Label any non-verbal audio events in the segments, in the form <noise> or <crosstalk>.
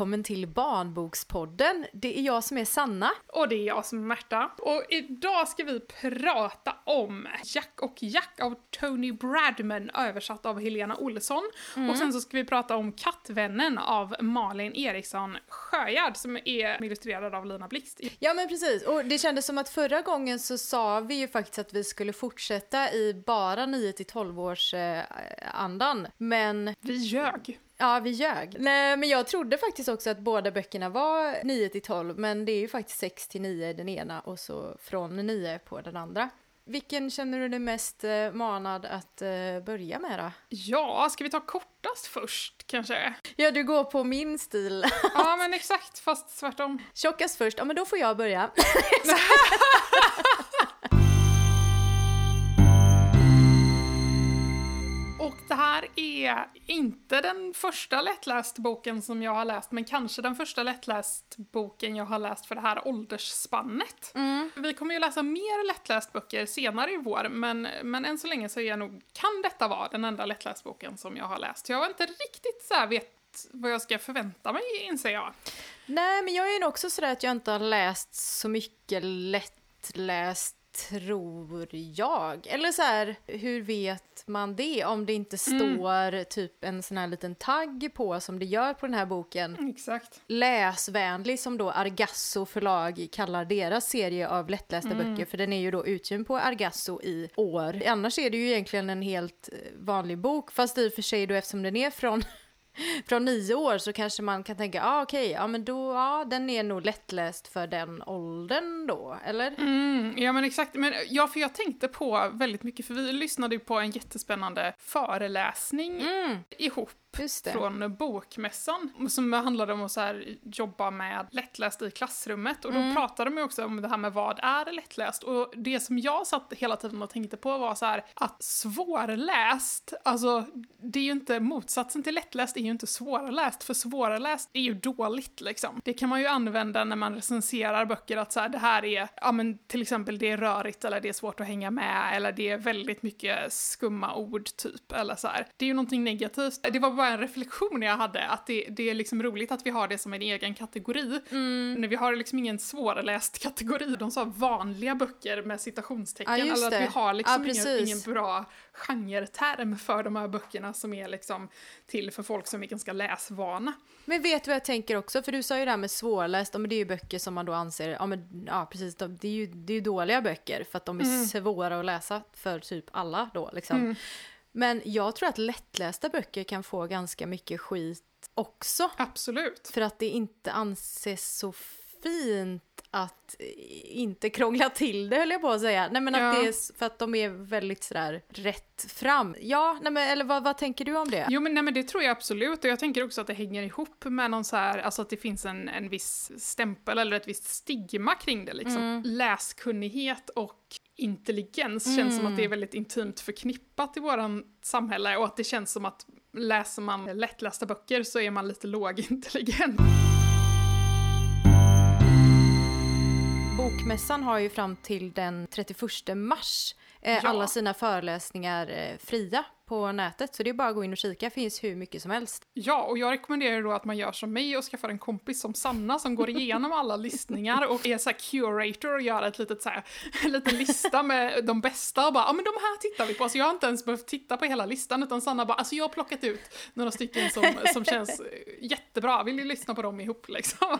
välkommen till Barnbokspodden. Det är jag som är Sanna. Och det är jag som är Märta. Och idag ska vi prata om Jack och Jack av Tony Bradman översatt av Helena Olsson. Mm. Och sen så ska vi prata om Kattvännen av Malin Eriksson Sjögärd som är illustrerad av Lina Blixt. Ja men precis, och det kändes som att förra gången så sa vi ju faktiskt att vi skulle fortsätta i bara 9 12 års eh, andan. Men... Vi ljög. Ja, vi ljög. Nej, men jag trodde faktiskt också att båda böckerna var 9 till 12, men det är ju faktiskt 6 till 9 den ena och så från 9 på den andra. Vilken känner du dig mest eh, manad att uh, börja med då? Ja, ska vi ta kortast först kanske? Ja, du går på min stil. <laughs> ja, men exakt, fast tvärtom. Tjockast först, ja men då får jag börja. <laughs> <laughs> Och det här är inte den första lättläst boken som jag har läst, men kanske den första lättläst boken jag har läst för det här åldersspannet. Mm. Vi kommer ju läsa mer lättläst böcker senare i vår, men, men än så länge så är jag nog, kan detta vara den enda lättläst boken som jag har läst. Jag har inte riktigt så vet vad jag ska förvänta mig, inser jag. Nej, men jag är nog också sådär att jag inte har läst så mycket lättläst tror jag. Eller så här, hur vet man det om det inte mm. står mm. typ en sån här liten tagg på som det gör på den här boken. Exakt. Läsvänlig som då Argasso förlag kallar deras serie av lättlästa mm. böcker för den är ju då utgiven på Argasso i år. Annars är det ju egentligen en helt vanlig bok fast i och för sig då eftersom den är från från nio år så kanske man kan tänka, ah, okej, okay, ja men då, ja den är nog lättläst för den åldern då, eller? Mm, ja men exakt, men ja för jag tänkte på väldigt mycket, för vi lyssnade ju på en jättespännande föreläsning mm. ihop från Bokmässan som handlade om att så här, jobba med lättläst i klassrummet och då mm. pratade de också om det här med vad är lättläst och det som jag satt hela tiden och tänkte på var så här att svårläst, alltså det är ju inte motsatsen till lättläst är ju inte svårläst för svårläst är ju dåligt liksom. Det kan man ju använda när man recenserar böcker att så här, det här är, ja men till exempel det är rörigt eller det är svårt att hänga med eller det är väldigt mycket skumma ord typ eller så här. Det är ju någonting negativt. Det var bara en reflektion jag hade, att det, det är liksom roligt att vi har det som en egen kategori. Mm. När vi har liksom ingen svårläst kategori, de sa vanliga böcker med citationstecken, ja, eller att vi har liksom ja, ingen, ingen bra genreterm för de här böckerna som är liksom till för folk som är ganska läsvana. Men vet du vad jag tänker också? För du sa ju det här med svårläst, det är ju böcker som man då anser, ja men ja precis, det är ju, det är ju dåliga böcker för att de är mm. svåra att läsa för typ alla då liksom. Mm. Men jag tror att lättlästa böcker kan få ganska mycket skit också. Absolut. För att det inte anses så fint att inte krångla till det höll jag på att säga. Nej men att ja. det är för att de är väldigt sådär rätt fram. Ja, nej men eller vad, vad tänker du om det? Jo men nej men det tror jag absolut och jag tänker också att det hänger ihop med någon så här, alltså att det finns en, en viss stämpel eller ett visst stigma kring det liksom. Mm. Läskunnighet och intelligens mm. känns som att det är väldigt intimt förknippat i våran samhälle och att det känns som att läser man lättlästa böcker så är man lite lågintelligent. Bokmässan har ju fram till den 31 mars eh, ja. alla sina föreläsningar eh, fria på nätet. Så det är bara att gå in och kika, det finns hur mycket som helst. Ja, och jag rekommenderar då att man gör som mig och skaffar en kompis som Sanna som går igenom alla listningar och är så curator och gör ett litet så här, <laughs> en liten lista med de bästa och bara, ja men de här tittar vi på. Så jag har inte ens behövt titta på hela listan utan Sanna bara, alltså jag har plockat ut några stycken som, som känns jättebra, vill ni lyssna på dem ihop liksom?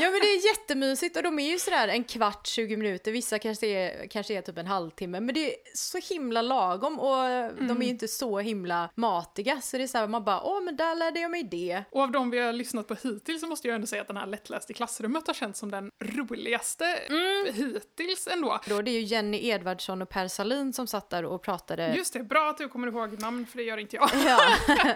Ja men det är jättemysigt och de är ju sådär en kvart, 20 minuter, vissa kanske är, kanske är typ en halvtimme, men det är så himla lagom och mm. de är ju inte så himla matiga så det är såhär man bara åh men där lärde jag mig det. Och av de vi har lyssnat på hittills så måste jag ändå säga att den här lättläst i klassrummet har känts som den roligaste mm. hittills ändå. Då det är ju Jenny Edvardsson och Per Salin som satt där och pratade. Just det, bra att du kommer ihåg namn för det gör inte jag. Ja.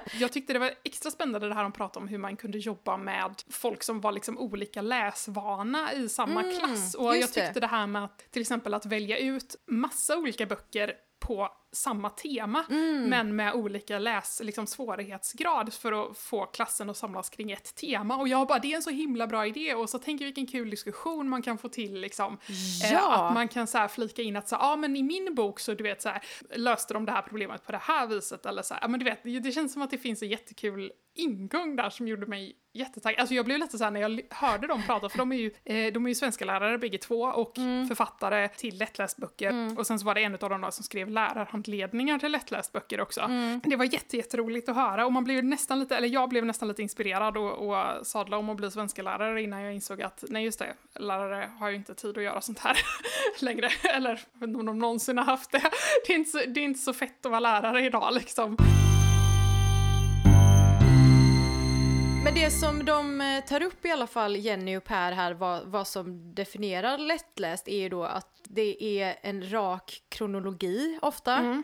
<laughs> jag tyckte det var extra spännande det här de pratade om hur man kunde jobba med folk som var liksom olika läsvana i samma mm, klass. Och jag tyckte det. det här med att till exempel att välja ut massa olika böcker på samma tema, mm. men med olika läs, liksom, svårighetsgrad för att få klassen att samlas kring ett tema. Och jag bara, det är en så himla bra idé och så tänker vilken kul diskussion man kan få till liksom. Eh, ja. Eh, att man kan så här flika in att så, ah, men i min bok så du vet så här, löste de det här problemet på det här viset eller så här, men du vet, det känns som att det finns en jättekul ingång där som gjorde mig jättetaggad. Alltså jag blev lite såhär när jag hörde dem prata, för de är ju, eh, de är ju svenska lärare bägge två och mm. författare till lättlästböcker. Mm. Och sen så var det en av dem som skrev lärarhandledningar till lättlästböcker också. Mm. Det var jätte, jätteroligt att höra och man blev nästan lite, eller jag blev nästan lite inspirerad och, och sadla om att bli svenska lärare innan jag insåg att nej just det, lärare har ju inte tid att göra sånt här <laughs> längre. Eller jag vet inte om de någonsin har haft det. Det är inte så, det är inte så fett att vara lärare idag liksom. Men det som de eh, tar upp i alla fall, Jenny och Per här, vad, vad som definierar lättläst är ju då att det är en rak kronologi ofta. Mm.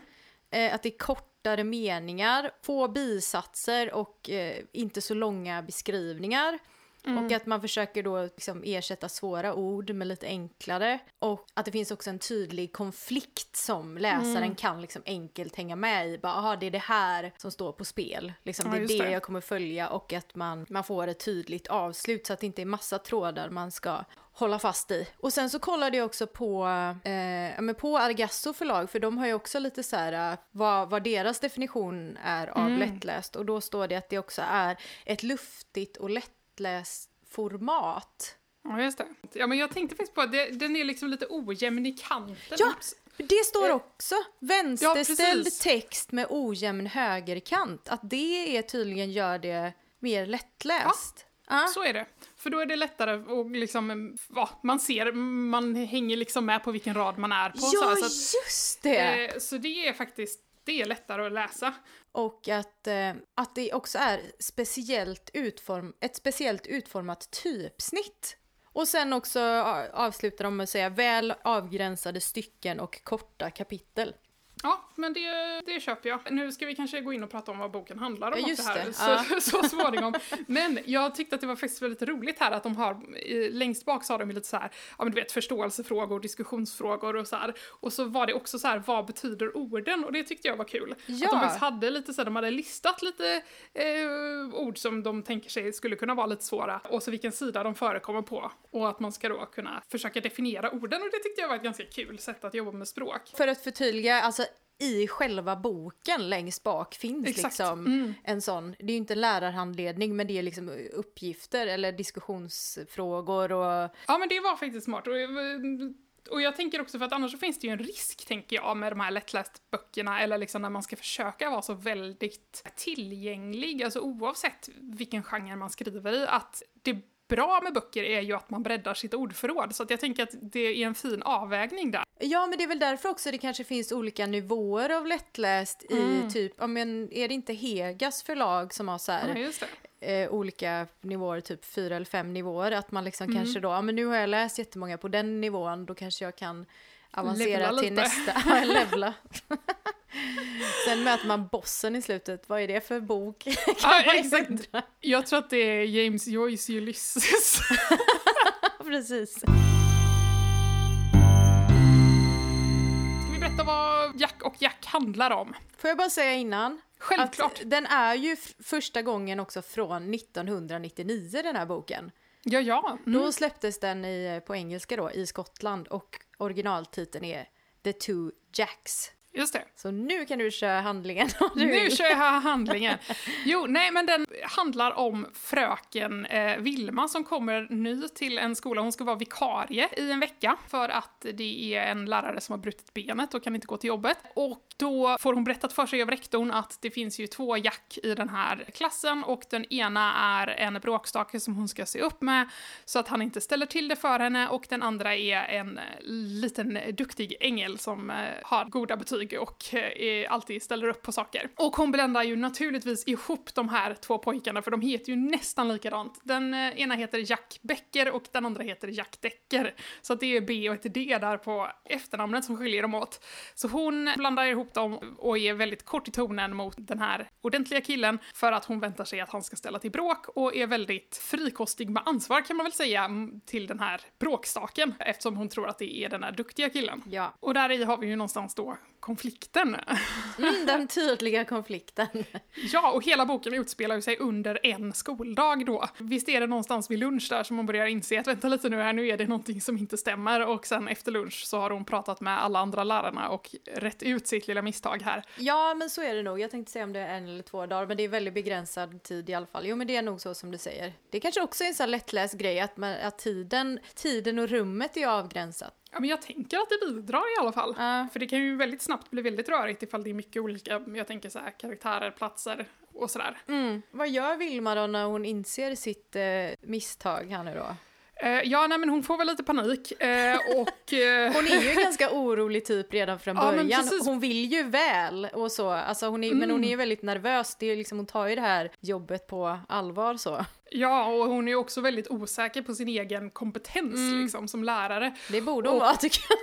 Eh, att det är kortare meningar, få bisatser och eh, inte så långa beskrivningar. Mm. Och att man försöker då liksom ersätta svåra ord med lite enklare. Och att det finns också en tydlig konflikt som läsaren mm. kan liksom enkelt hänga med i. Bara, det är det här som står på spel. Liksom, det är det, det, jag kommer följa och att man, man får ett tydligt avslut så att det inte är massa trådar man ska hålla fast i. Och sen så kollade jag också på, eh, på Argasso förlag, för de har ju också lite så här eh, vad, vad deras definition är av mm. lättläst. Och då står det att det också är ett luftigt och lätt lättläst format. Ja, just det. Ja, men jag tänkte faktiskt på att den är liksom lite ojämn i kanten. Ja, det står eh, också. Vänsterställd ja, text med ojämn högerkant. Att det är tydligen gör det mer lättläst. Ja, ah. så är det. För då är det lättare och liksom, ja, man ser, man hänger liksom med på vilken rad man är på. Ja, så, så att, just det! Eh, så det är faktiskt det är lättare att läsa. Och att, eh, att det också är speciellt utform ett speciellt utformat typsnitt. Och sen också avslutar de med att säga väl avgränsade stycken och korta kapitel. Ja, men det, det köper jag. Nu ska vi kanske gå in och prata om vad boken handlar om. Ja, just det här, det. Så, <laughs> så småningom. Men jag tyckte att det var faktiskt väldigt roligt här att de har, längst bak så har de lite så här, ja men du vet förståelsefrågor, diskussionsfrågor och så här. Och så var det också så här, vad betyder orden? Och det tyckte jag var kul. Ja. Att de faktiskt hade lite så här, de hade listat lite eh, ord som de tänker sig skulle kunna vara lite svåra. Och så vilken sida de förekommer på. Och att man ska då kunna försöka definiera orden. Och det tyckte jag var ett ganska kul sätt att jobba med språk. För att förtydliga, alltså i själva boken längst bak finns Exakt. liksom mm. en sån, det är ju inte en lärarhandledning men det är liksom uppgifter eller diskussionsfrågor och... Ja men det var faktiskt smart. Och, och jag tänker också för att annars så finns det ju en risk, tänker jag, med de här lättläst böckerna eller liksom när man ska försöka vara så väldigt tillgänglig, alltså oavsett vilken genre man skriver i, att det bra med böcker är ju att man breddar sitt ordförråd, så att jag tänker att det är en fin avvägning där. Ja, men det är väl därför också det kanske finns olika nivåer av lättläst mm. i typ, ja men är det inte Hegas förlag som har så här, ja, eh, olika nivåer, typ fyra eller fem nivåer, att man liksom mm. kanske då, ja men nu har jag läst jättemånga på den nivån, då kanske jag kan avancera till nästa, <laughs> levla. <laughs> Sen möter man bossen i slutet, vad är det för bok? <laughs> ja, exakt. Jag tror att det är James Joyce Ulysses. Precis. Ska vi berätta vad Jack och Jack handlar om? Får jag bara säga innan? Självklart. den är ju första gången också från 1999 den här boken. Ja, ja. Mm. Då släpptes den i, på engelska då, i Skottland och originaltiteln är The Two Jacks. Just det. Så nu kan du köra handlingen Nu vill. kör jag <laughs> handlingen. Jo, nej men den handlar om fröken eh, Vilma som kommer ny till en skola. Hon ska vara vikarie i en vecka för att det är en lärare som har brutit benet och kan inte gå till jobbet. Och då får hon berättat för sig av rektorn att det finns ju två Jack i den här klassen och den ena är en bråkstake som hon ska se upp med så att han inte ställer till det för henne och den andra är en liten duktig ängel som eh, har goda betyg betyg och eh, alltid ställer upp på saker. Och hon bländar ju naturligtvis ihop de här två pojkarna för de heter ju nästan likadant. Den eh, ena heter Jack Becker och den andra heter Jack Decker. Så det är B och ett D där på efternamnet som skiljer dem åt. Så hon blandar ihop dem och är väldigt kort i tonen mot den här ordentliga killen för att hon väntar sig att han ska ställa till bråk och är väldigt frikostig med ansvar kan man väl säga till den här bråkstaken eftersom hon tror att det är den här duktiga killen. Ja. Och där i har vi ju någonstans då konflikten. Mm, den <laughs> tydliga konflikten. ja, och hela boken utspelar sig under en skoldag då. Visst är det någonstans vid lunch där som man börjar inse att vänta lite nu här, nu är det någonting som inte stämmer och sen efter lunch så har hon pratat med alla andra lärarna och rätt ut sitt lilla misstag här. Ja, men så är det nog. Jag tänkte säga om det är en eller två dagar, men det är väldigt begränsad tid i alla fall. Jo, men det är nog så som du säger. Det kanske också är en sån här lättläst grej att, man, att tiden, tiden och rummet är avgränsat. Ja, men jag tänker att det bidrar i alla fall. Uh. För det kan ju väldigt snabbt bli väldigt rörigt ifall det är mycket olika, jag tänker så här, karaktärer, platser och sådär. Mm. Vad gör Vilma då när hon inser sitt eh, misstag här nu då? Uh, ja, nej men hon får väl lite panik uh, och... Uh... <laughs> hon är ju <laughs> ganska orolig typ redan från början. Ja, hon vill ju väl och så, alltså hon är, mm. men hon är ju väldigt nervös. Det är liksom, hon tar ju det här jobbet på allvar så. Ja, och hon är också väldigt osäker på sin egen kompetens mm. liksom, som lärare. Det borde hon och... vara tycker jag.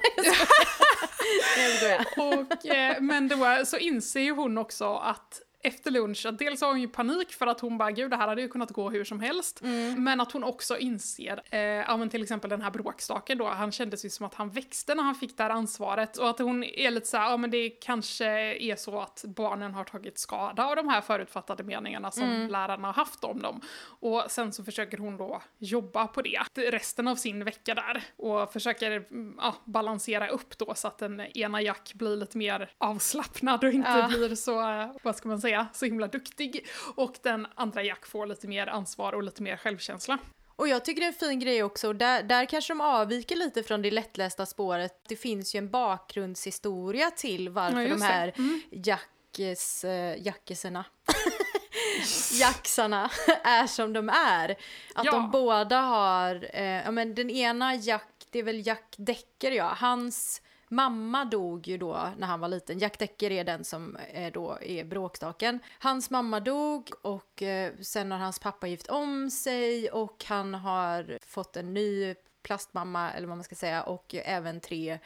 <laughs> och, eh, men då så inser ju hon också att efter lunch att dels har hon ju panik för att hon bara gud det här hade ju kunnat gå hur som helst. Mm. Men att hon också inser, eh, ja men till exempel den här bråkstaken då, han kändes ju som att han växte när han fick det här ansvaret och att hon är lite såhär, ja men det kanske är så att barnen har tagit skada av de här förutfattade meningarna som mm. lärarna har haft om dem. Och sen så försöker hon då jobba på det resten av sin vecka där och försöker ja, balansera upp då så att den ena Jack blir lite mer avslappnad och inte ja. blir så, eh, vad ska man säga, säga, så himla duktig. Och den andra Jack får lite mer ansvar och lite mer självkänsla. Och jag tycker det är en fin grej också, där, där kanske de avviker lite från det lättlästa spåret. Det finns ju en bakgrundshistoria till varför ja, de här mm. Jackes, äh, Jackeserna <laughs> Jacksarna <laughs> är som de är. Att ja. de båda har, eh, ja men den ena Jack, det är väl Jack Decker ja, hans mamma dog ju då när han var liten. Jack Decker är den som är då är bråkstaken. Hans mamma dog och eh, sen har hans pappa gift om sig och han har fått en ny plastmamma eller vad man ska säga och även tre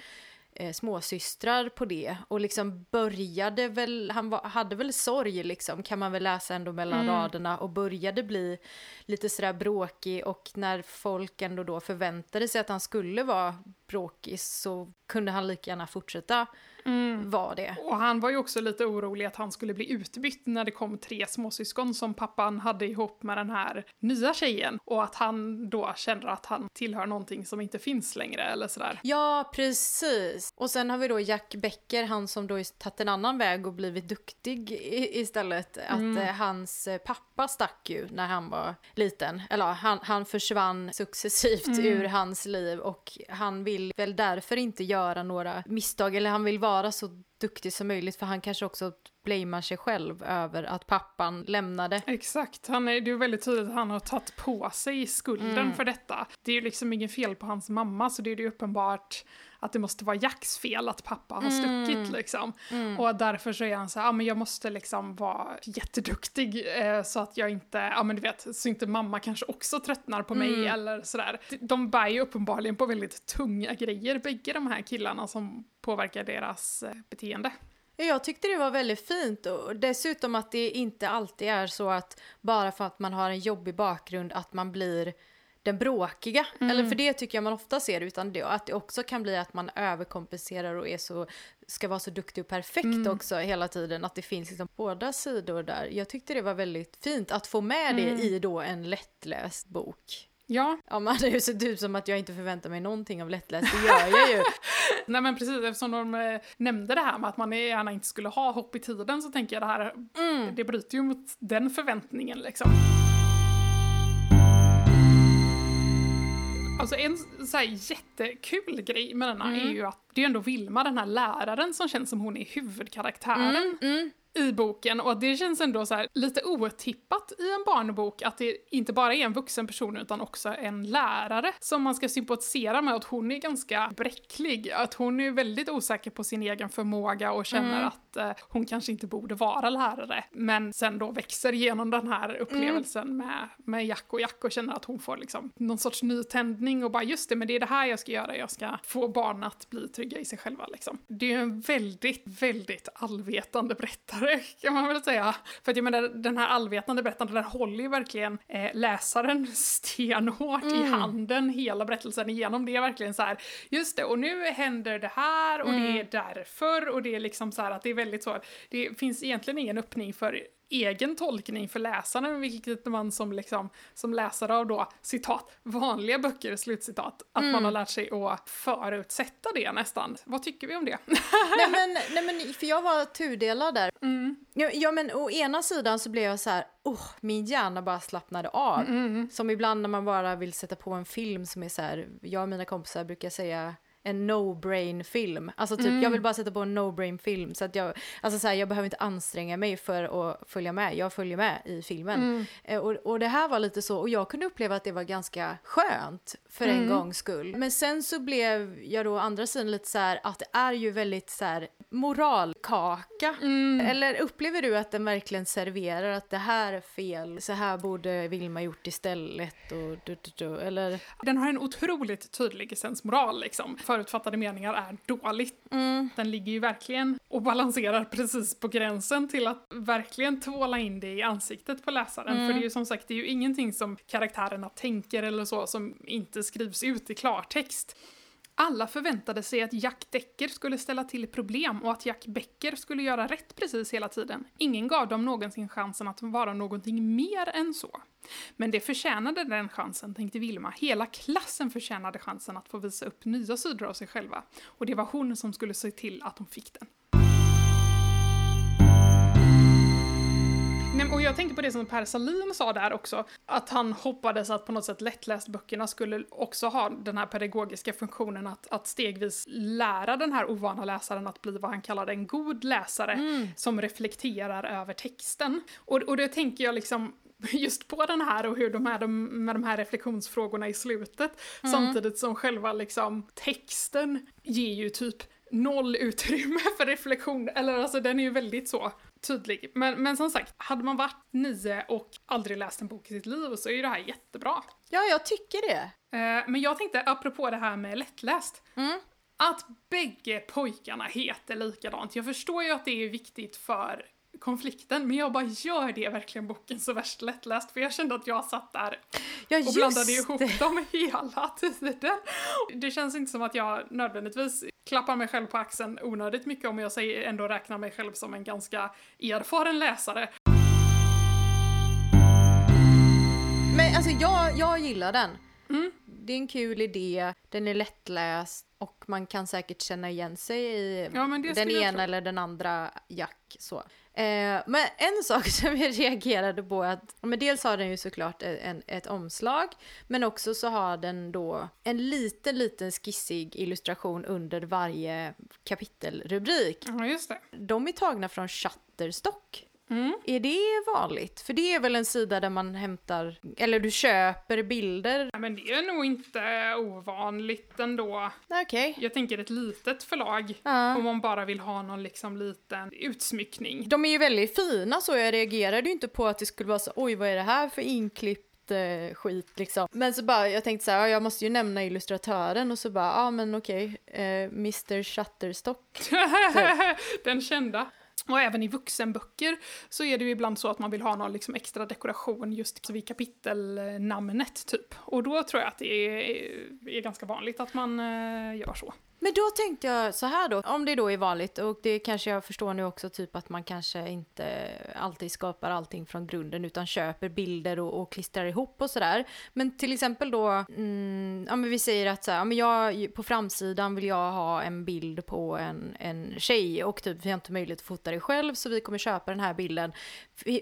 eh, småsystrar på det. Och liksom började väl, han var, hade väl sorg liksom kan man väl läsa ändå mellan mm. raderna. Och började bli lite sådär bråkig. Och när folk ändå då förväntade sig att han skulle vara bråkig så kunde han lika gärna fortsätta mm. vara det. Och han var ju också lite orolig att han skulle bli utbytt när det kom tre småsyskon som pappan hade ihop med den här nya tjejen. Och att han då känner att han tillhör någonting som inte finns längre eller sådär. Ja, precis. Och sen har vi då Jack Becker, han som då tagit en annan väg och blivit duktig istället. Mm. Att eh, hans pappa stack ju när han var liten. Eller han, han försvann successivt mm. ur hans liv och han vill väl därför inte göra några misstag eller han vill vara så duktig som möjligt för han kanske också blamar sig själv över att pappan lämnade. Exakt, han är, det är väldigt tydligt att han har tagit på sig skulden mm. för detta. Det är ju liksom inget fel på hans mamma så det är ju uppenbart att det måste vara Jacks fel att pappa har mm. stuckit liksom. Mm. Och därför så är han så här, ja men jag måste liksom vara jätteduktig eh, så att jag inte, ja men du vet, så inte mamma kanske också tröttnar på mig mm. eller sådär. De bär ju uppenbarligen på väldigt tunga grejer, bägge de här killarna som påverkar deras eh, beteende. Jag tyckte det var väldigt fint och dessutom att det inte alltid är så att bara för att man har en jobbig bakgrund att man blir den bråkiga. Mm. Eller för det tycker jag man ofta ser, utan det, att det också kan bli att man överkompenserar och är så, ska vara så duktig och perfekt mm. också hela tiden. Att det finns liksom båda sidor där. Jag tyckte det var väldigt fint att få med det mm. i då en lättläst bok. Ja. Ja, man hade ju sett ut som att jag inte förväntar mig någonting av lättläst, det gör jag ju. <laughs> Nej men precis, eftersom de eh, nämnde det här med att man gärna inte skulle ha hopp i tiden så tänker jag det här, mm. det bryter ju mot den förväntningen liksom. Alltså en så här jättekul grej med denna mm. är ju att det är ändå Vilma, den här läraren, som känns som hon är huvudkaraktären. Mm, mm i boken och det känns ändå så lite otippat i en barnbok att det inte bara är en vuxen person utan också en lärare som man ska sympatisera med att hon är ganska bräcklig, att hon är väldigt osäker på sin egen förmåga och känner mm. att eh, hon kanske inte borde vara lärare men sen då växer genom den här upplevelsen mm. med, med Jack och Jack och känner att hon får liksom någon sorts nytändning och bara just det, men det är det här jag ska göra, jag ska få barn att bli trygga i sig själva liksom. Det är en väldigt, väldigt allvetande berättare berättare <laughs> kan man väl säga. För att jag menar den här allvetande berättaren, där håller ju verkligen eh, läsaren <laughs> stenhårt mm. i handen hela berättelsen igenom. Det är verkligen så här, just det, och nu händer det här och mm. det är därför och det är liksom så här att det är väldigt så, det finns egentligen ingen öppning för egen tolkning för läsaren, vilket man som, liksom, som läsare av då, citat, vanliga böcker, slutcitat, att mm. man har lärt sig att förutsätta det nästan. Vad tycker vi om det? <laughs> nej, men, nej men, för jag var tudelad där. Mm. Ja, ja, men å ena sidan så blev jag så här, oh, min hjärna bara slappnade av. Mm, mm. Som ibland när man bara vill sätta på en film som är så här, jag och mina kompisar brukar säga en no-brain film. Alltså typ, mm. jag vill bara sätta på en no-brain film så att jag, alltså så här, jag behöver inte anstränga mig för att följa med, jag följer med i filmen. Mm. Eh, och, och det här var lite så, och jag kunde uppleva att det var ganska skönt för en mm. gångs skull. Men sen så blev jag då andra sidan lite så här, att det är ju väldigt så här moralkaka. Mm. Eller upplever du att den verkligen serverar att det här är fel, så här borde Vilma gjort istället och du, du, du, eller? Den har en otroligt tydlig sensmoral liksom förutfattade meningar är dåligt. Mm. Den ligger ju verkligen och balanserar precis på gränsen till att verkligen tvåla in det i ansiktet på läsaren. Mm. För det är ju som sagt, det är ju ingenting som karaktärerna tänker eller så som inte skrivs ut i klartext. Alla förväntade sig att Jack Decker skulle ställa till problem och att Jack Becker skulle göra rätt precis hela tiden. Ingen gav dem någonsin chansen att vara någonting mer än så. Men det förtjänade den chansen, tänkte Vilma. Hela klassen förtjänade chansen att få visa upp nya sidor av sig själva. Och det var hon som skulle se till att de fick den. Och jag tänker på det som Per Salin sa där också, att han hoppades att på något sätt lättlästböckerna skulle också ha den här pedagogiska funktionen att, att stegvis lära den här ovana läsaren att bli vad han kallade en god läsare mm. som reflekterar över texten. Och, och det tänker jag liksom <laughs> just på den här och hur de är med de här reflektionsfrågorna i slutet, mm. samtidigt som själva liksom texten ger ju typ noll utrymme <laughs> för reflektion, eller alltså den är ju väldigt så tydlig. Men, men som sagt, hade man varit nio och aldrig läst en bok i sitt liv så är ju det här jättebra. Ja, jag tycker det. Eh, men jag tänkte, apropå det här med lättläst, mm. att bägge pojkarna heter likadant. Jag förstår ju att det är viktigt för konflikten, men jag bara gör det verkligen boken så värst lättläst? För jag kände att jag satt där ja, och blandade ihop det. dem hela tiden. Det känns inte som att jag nödvändigtvis klappar mig själv på axeln onödigt mycket om jag säger, ändå räknar mig själv som en ganska erfaren läsare. Men alltså jag, jag gillar den. Mm. Det är en kul idé, den är lättläst och man kan säkert känna igen sig i ja, den ena eller den andra Jack. Så. Eh, men en <laughs> sak som jag reagerade på är att, men dels har den ju såklart en, ett omslag, men också så har den då en liten, liten skissig illustration under varje kapitelrubrik. Ja, just det. De är tagna från Shutterstock. Mm. Är det vanligt? För det är väl en sida där man hämtar, eller du köper bilder? Ja, men det är nog inte ovanligt ändå. Okej. Okay. Jag tänker ett litet förlag, uh. om man bara vill ha någon liksom liten utsmyckning. De är ju väldigt fina så jag reagerade ju inte på att det skulle vara så oj vad är det här för inklipp skit liksom. Men så bara, jag tänkte så här, jag måste ju nämna illustratören och så bara, ja ah, men okej, okay, eh, Mr Shutterstock. <laughs> Den kända. Och även i vuxenböcker så är det ju ibland så att man vill ha någon liksom extra dekoration just vid kapitelnamnet typ. Och då tror jag att det är, är ganska vanligt att man eh, gör så. Men då tänkte jag så här då, om det då är vanligt och det kanske jag förstår nu också typ att man kanske inte alltid skapar allting från grunden utan köper bilder och, och klistrar ihop och sådär. Men till exempel då, mm, ja men vi säger att så här, ja, men jag, på framsidan vill jag ha en bild på en, en tjej och typ vi har inte möjlighet att fota det själv så vi kommer köpa den här bilden.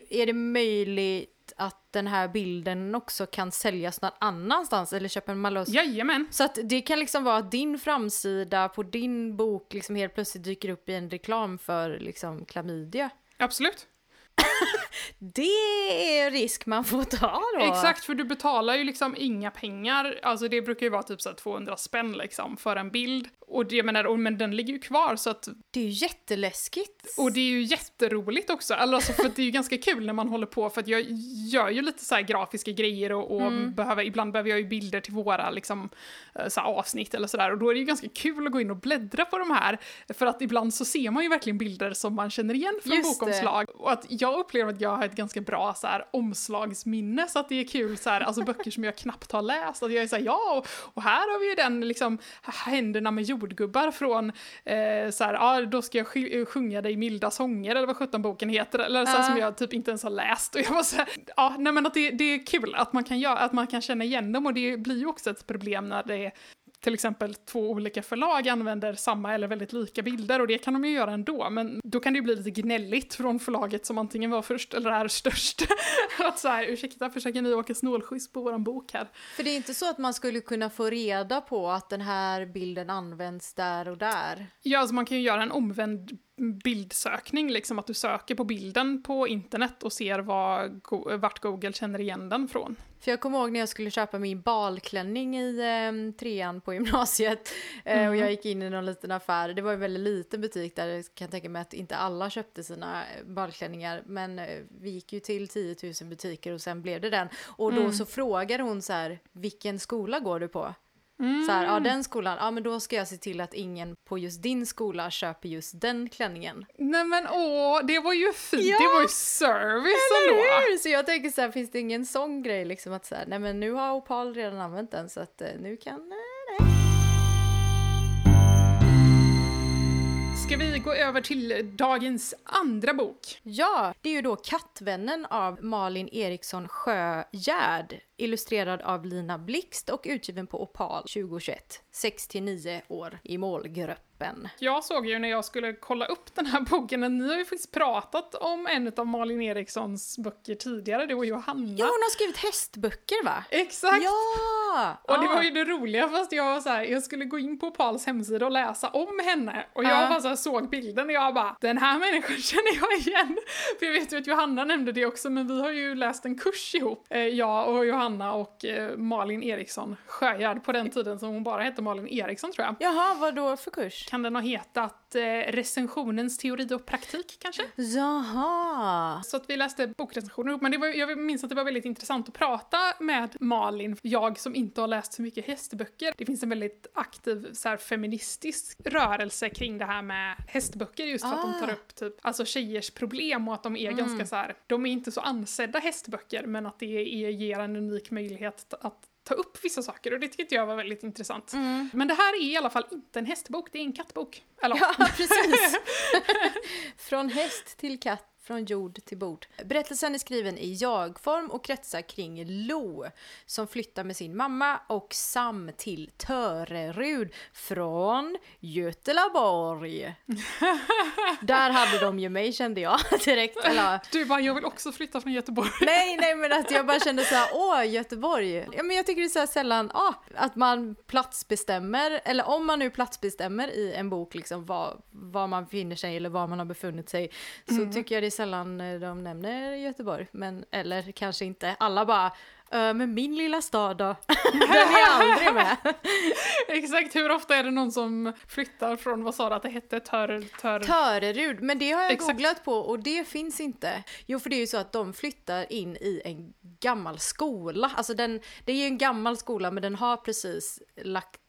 Är det möjligt att den här bilden också kan säljas någon annanstans eller köpa en malus. Jajamän! Så att det kan liksom vara att din framsida på din bok liksom helt plötsligt dyker upp i en reklam för liksom klamydia. Absolut. Det är risk man får ta då. Exakt, för du betalar ju liksom inga pengar. Alltså det brukar ju vara typ så 200 spänn liksom för en bild. Och det, menar, men den ligger ju kvar så att... Det är ju jätteläskigt. Och det är ju jätteroligt också. Alltså för det är ju ganska kul när man håller på för att jag gör ju lite så grafiska grejer och, och mm. behöver, ibland behöver jag ju bilder till våra liksom, eh, så avsnitt eller sådär. Och då är det ju ganska kul att gå in och bläddra på de här. För att ibland så ser man ju verkligen bilder som man känner igen från Just bokomslag. Det. Och att jag upplever att jag har ett ganska bra så här, omslagsminne så att det är kul så här, alltså böcker som jag knappt har läst. Att jag är såhär, ja, och, och, här har vi ju den liksom, händerna med jordgubbar från, eh, så här, ja, då ska jag sjunga dig milda sånger eller vad sjutton boken heter, eller så här, uh. som jag typ inte ens har läst. Och jag var så här, ja, nej men att det, det är kul att man kan göra, att man kan känna igen dem och det blir ju också ett problem när det är till exempel två olika förlag använder samma eller väldigt lika bilder och det kan de ju göra ändå men då kan det ju bli lite gnälligt från förlaget som antingen var först eller är störst. <laughs> att så här, ursäkta, försöker ni åka snålskjuts på våran bok här? För det är inte så att man skulle kunna få reda på att den här bilden används där och där? Ja, alltså man kan ju göra en omvänd bildsökning, liksom att du söker på bilden på internet och ser vad, vart Google känner igen den från. För jag kommer ihåg när jag skulle köpa min balklänning i eh, trean på gymnasiet eh, mm. och jag gick in i någon liten affär. Det var en väldigt liten butik där jag kan tänka mig att inte alla köpte sina eh, balklänningar men eh, vi gick ju till 10 000 butiker och sen blev det den. Och då mm. så frågade hon så här, vilken skola går du på? Mm. Så här, ja den skolan, ja men då ska jag se till att ingen på just din skola köper just den klänningen. Nej men åh, det var ju fint, ja. det var ju service ändå. Hur? Så jag tänker så här, finns det ingen sån grej liksom att så här, nej men nu har Opal redan använt den så att eh, nu kan, eh, nej. Ska vi gå över till dagens andra bok? Ja, det är ju då Kattvännen av Malin Eriksson Sjögärd illustrerad av Lina Blixt och utgiven på Opal 2021. 6-9 år i målgruppen. Jag såg ju när jag skulle kolla upp den här boken att ni har ju faktiskt pratat om en av Malin Erikssons böcker tidigare, det var Johanna. Ja, hon har skrivit hästböcker va? Exakt! Ja! Och det var ju det roliga fast jag var så här, jag skulle gå in på Opals hemsida och läsa om henne och jag uh. bara så såg bilden och jag bara, den här människan <laughs> känner jag igen! För jag vet ju att Johanna nämnde det också men vi har ju läst en kurs ihop, eh, jag och Johanna Anna och eh, Malin Eriksson Sjögärd på den tiden som hon bara hette Malin Eriksson tror jag. Jaha, vad då för kurs? Kan den ha hetat eh, recensionens teori och praktik kanske? Jaha! Så att vi läste bokrecensioner ihop, men det var, jag minns att det var väldigt intressant att prata med Malin, jag som inte har läst så mycket hästböcker. Det finns en väldigt aktiv så här, feministisk rörelse kring det här med hästböcker just för ah. att de tar ah. upp typ, alltså tjejers problem och att de är mm. ganska så här, de är inte så ansedda hästböcker men att det är, ger en unik möjlighet att ta upp vissa saker och det tyckte jag var väldigt intressant. Mm. Men det här är i alla fall inte en hästbok, det är en kattbok. Eller? Ja, <laughs> precis! <laughs> Från häst till katt från jord till bord. Berättelsen är skriven i jag-form och kretsar kring Lo som flyttar med sin mamma och Sam till Törerud från Götelaborg. <laughs> Där hade de ju mig kände jag <laughs> direkt. Eller... Du bara, jag vill också flytta från Göteborg. nej, nej men att jag bara kände så här, <laughs> åh Göteborg. Ja men jag tycker det är så här sällan, ah, att man platsbestämmer, eller om man nu platsbestämmer i en bok liksom var, var man befinner sig eller var man har befunnit sig, så mm. tycker jag det är sällan eh, de nämner Göteborg. Men, eller kanske inte. Alla bara men min lilla stad då? <laughs> Den är aldrig med. <laughs> Exakt, hur ofta är det någon som flyttar från, vad sa du att det hette? Tör, tör... Törerud, men det har jag Exakt. googlat på och det finns inte. Jo, för det är ju så att de flyttar in i en gammal skola. Alltså den, det är ju en gammal skola men den har precis lagt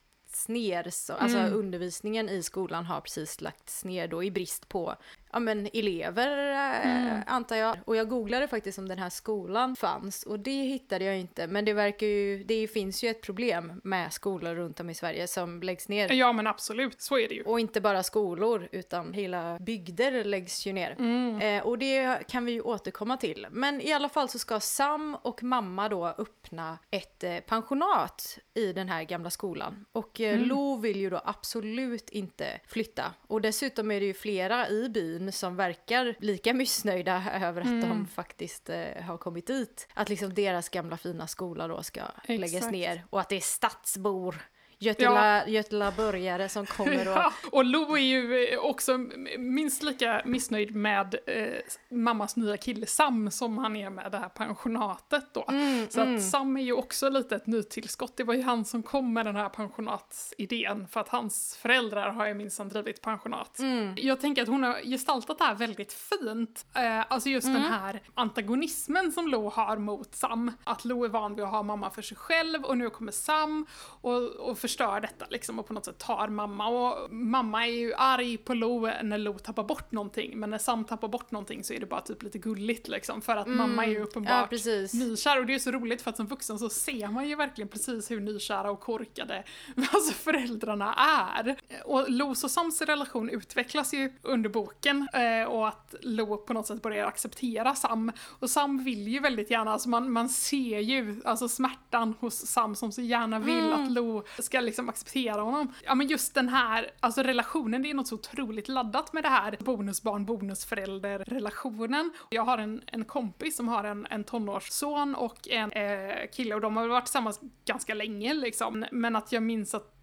ner, så, alltså mm. undervisningen i skolan har precis lagts ner då i brist på ja, men elever eh, mm. antar jag. Och jag googlade faktiskt om den här skolan fanns och det hittade jag inte. Men det verkar ju, det finns ju ett problem med skolor runt om i Sverige som läggs ner. Ja men absolut, så är det ju. Och inte bara skolor utan hela bygder läggs ju ner. Mm. Eh, och det kan vi ju återkomma till. Men i alla fall så ska Sam och mamma då öppna ett eh, pensionat i den här gamla skolan. Och eh, mm. Lo vill ju då absolut inte flytta. Och dessutom är det ju flera i byn byn som verkar lika missnöjda <laughs> över att mm. de faktiskt eh, har kommit dit. Att liksom deras gamla fina skola då ska Exakt. läggas ner och att det är stadsbor Götela, ja. Götelaborgare som kommer och... <laughs> Ja, och Lo är ju också minst lika missnöjd med eh, mammas nya kille Sam som han är med det här pensionatet då. Mm, så mm. att Sam är ju också lite ett nytillskott. Det var ju han som kom med den här pensionatsidén för att hans föräldrar har ju minsann drivit pensionat. Mm. Jag tänker att hon har gestaltat det här väldigt fint. Eh, alltså just den mm. här antagonismen som Lo har mot Sam. Att Lo är van vid att ha mamma för sig själv och nu kommer Sam och, och förstör detta liksom och på något sätt tar mamma. Och mamma är ju arg på Lo när Lo tappar bort någonting men när Sam tappar bort någonting så är det bara typ lite gulligt liksom för att mm. mamma är ju uppenbart ja, nykär och det är så roligt för att som vuxen så ser man ju verkligen precis hur nykära och korkade <laughs> alltså föräldrarna är. Och Los och Sams relation utvecklas ju under boken eh, och att Lo på något sätt börjar acceptera Sam och Sam vill ju väldigt gärna, alltså man, man ser ju alltså smärtan hos Sam som så gärna vill mm. att Lo ska liksom acceptera honom. Ja men just den här, alltså relationen, det är något så otroligt laddat med det här bonusbarn, bonusförälder relationen. Jag har en, en kompis som har en, en tonårsson och en eh, kille och de har varit tillsammans ganska länge liksom. Men att jag minns att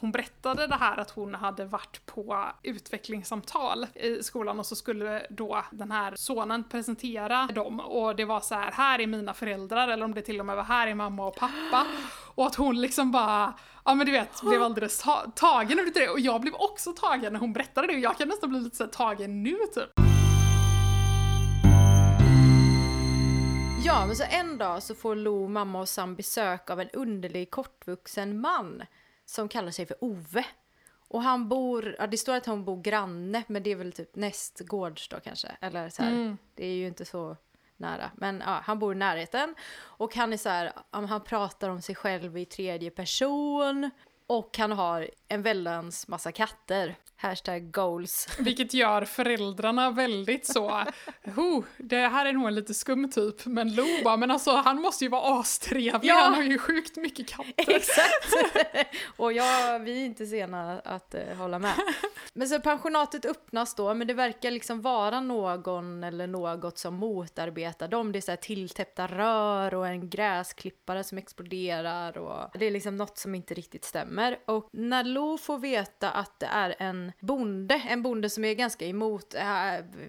hon berättade det här att hon hade varit på utvecklingssamtal i skolan och så skulle då den här sonen presentera dem. Och det var så här, här är mina föräldrar eller om det till och med var här är mamma och pappa. Och att hon liksom bara, ja men du vet, blev alldeles ta tagen av det. Och jag blev också tagen när hon berättade det. Och jag kan nästan bli lite så tagen nu typ. Ja, men så en dag så får Lo, mamma och Sam besök av en underlig kortvuxen man som kallar sig för Ove. Och han bor, ja, det står att han bor granne, men det är väl typ nästgårds då kanske. Eller så här, mm. det är ju inte så nära. Men ja, han bor i närheten. Och han är så här, han pratar om sig själv i tredje person. Och han har en väldans massa katter. Hashtag goals. <laughs> Vilket gör föräldrarna väldigt så, oh, det här är nog en lite skum typ, men Lo bara, men alltså han måste ju vara astrevlig, ja. han har ju sjukt mycket katter. <laughs> Exakt! <laughs> och ja, vi är inte sena att uh, hålla med. Men så pensionatet öppnas då, men det verkar liksom vara någon eller något som motarbetar dem. Det är så här tilltäppta rör och en gräsklippare som exploderar och det är liksom något som inte riktigt stämmer. Och när Lo får veta att det är en bonde, en bonde som är ganska emot äh,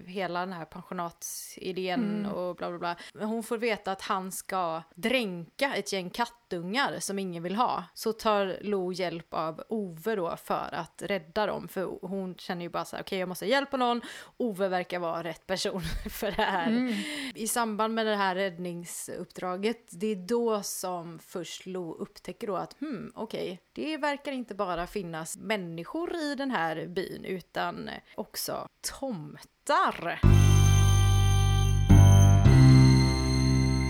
hela den här pensionatsidén mm. och bla bla bla. Hon får veta att han ska dränka ett gäng kattungar som ingen vill ha. Så tar Lo hjälp av Ove då för att rädda dem, för hon känner ju bara så här, okej okay, jag måste ha hjälp av någon. Ove verkar vara rätt person <laughs> för det här. Mm. I samband med det här räddningsuppdraget, det är då som först Lo upptäcker då att hmm, okej, okay, det verkar inte bara finnas människor i den här byn utan också tomtar.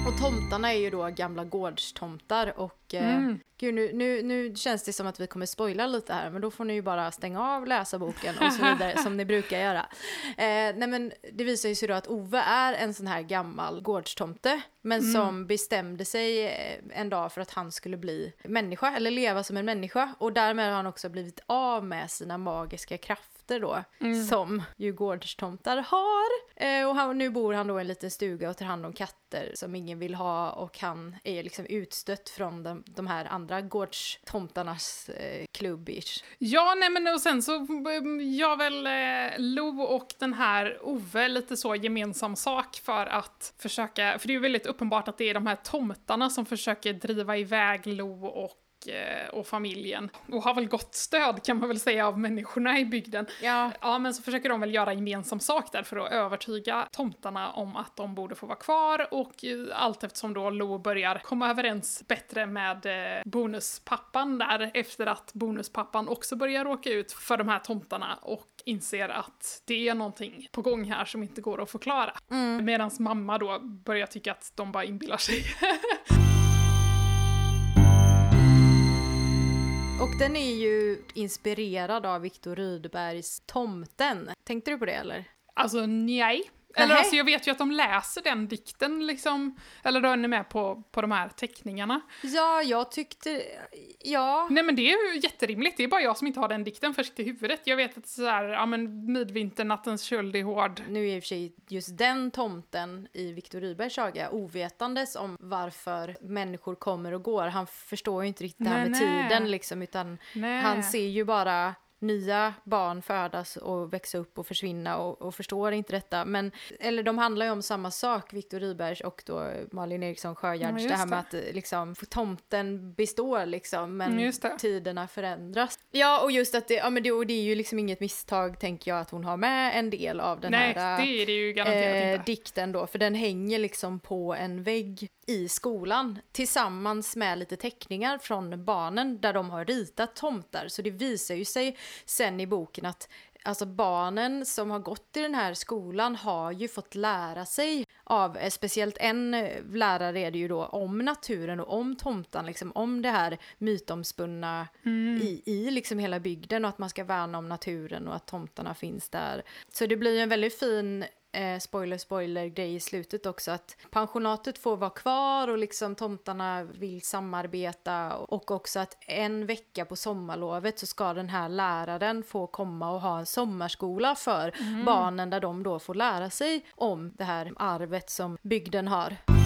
Och tomtarna är ju då gamla gårdstomtar och eh, mm. eh, gud nu, nu, nu känns det som att vi kommer spoila lite här men då får ni ju bara stänga av, läsa boken och så vidare som ni brukar göra. Eh, nej men det visar sig då att Ove är en sån här gammal gårdstomte men mm. som bestämde sig eh, en dag för att han skulle bli människa eller leva som en människa och därmed har han också blivit av med sina magiska krafter då, mm. som ju gårdstomtar har. Eh, och han, nu bor han då i en liten stuga och tar hand om katter som ingen vill ha och han är liksom utstött från de, de här andra gårdstomtarnas eh, klubbish. Ja, nej men och sen så mm, gör väl eh, Lo och den här Ove lite så gemensam sak för att försöka, för det är ju väldigt uppenbart att det är de här tomtarna som försöker driva iväg Lo och och familjen. Och har väl gott stöd kan man väl säga av människorna i bygden. Ja. ja, men så försöker de väl göra gemensam sak där för att övertyga tomtarna om att de borde få vara kvar och allt eftersom då Lo börjar komma överens bättre med eh, bonuspappan där efter att bonuspappan också börjar råka ut för de här tomtarna och inser att det är någonting på gång här som inte går att förklara. Mm. Medan mamma då börjar tycka att de bara inbillar sig. <laughs> Och den är ju inspirerad av Viktor Rydbergs Tomten. Tänkte du på det eller? Alltså nej. Eller alltså jag vet ju att de läser den dikten liksom, eller den är med på, på de här teckningarna. Ja, jag tyckte, ja. Nej men det är ju jätterimligt, det är bara jag som inte har den dikten först i huvudet. Jag vet att såhär, ja men midvinter, nattens köld är hård. Nu är i och för sig just den tomten i Viktor Rydbergs saga ovetandes om varför människor kommer och går. Han förstår ju inte riktigt det här nej, med nej. tiden liksom, utan nej. han ser ju bara nya barn födas och växa upp och försvinna och, och, förstår inte detta. Men, eller de handlar ju om samma sak, Viktor Rydbergs och då Malin Eriksson Sjögärds, ja, det här med att liksom, tomten består liksom, men mm, tiderna förändras. Ja, och just att det, ja, men det, och det är ju liksom inget misstag, tänker jag, att hon har med en del av den Nej, här det är det ju garanterat eh, dikten då, för den hänger liksom på en vägg i skolan tillsammans med lite teckningar från barnen där de har ritat tomtar. Så det visar ju sig sen i boken att alltså barnen som har gått i den här skolan har ju fått lära sig av, eh, speciellt en eh, lärare är det ju då, om naturen och om tomtan, liksom om det här mytomspunna mm. i, i liksom hela bygden och att man ska värna om naturen och att tomtarna finns där. Så det blir en väldigt fin eh, spoiler spoiler grej i slutet också att pensionatet får vara kvar och liksom tomtarna vill samarbeta och också att en vecka på sommarlovet så ska den här läraren få komma och ha en sommarskola för mm. barnen där de då får lära sig om det här arvet som bygden har.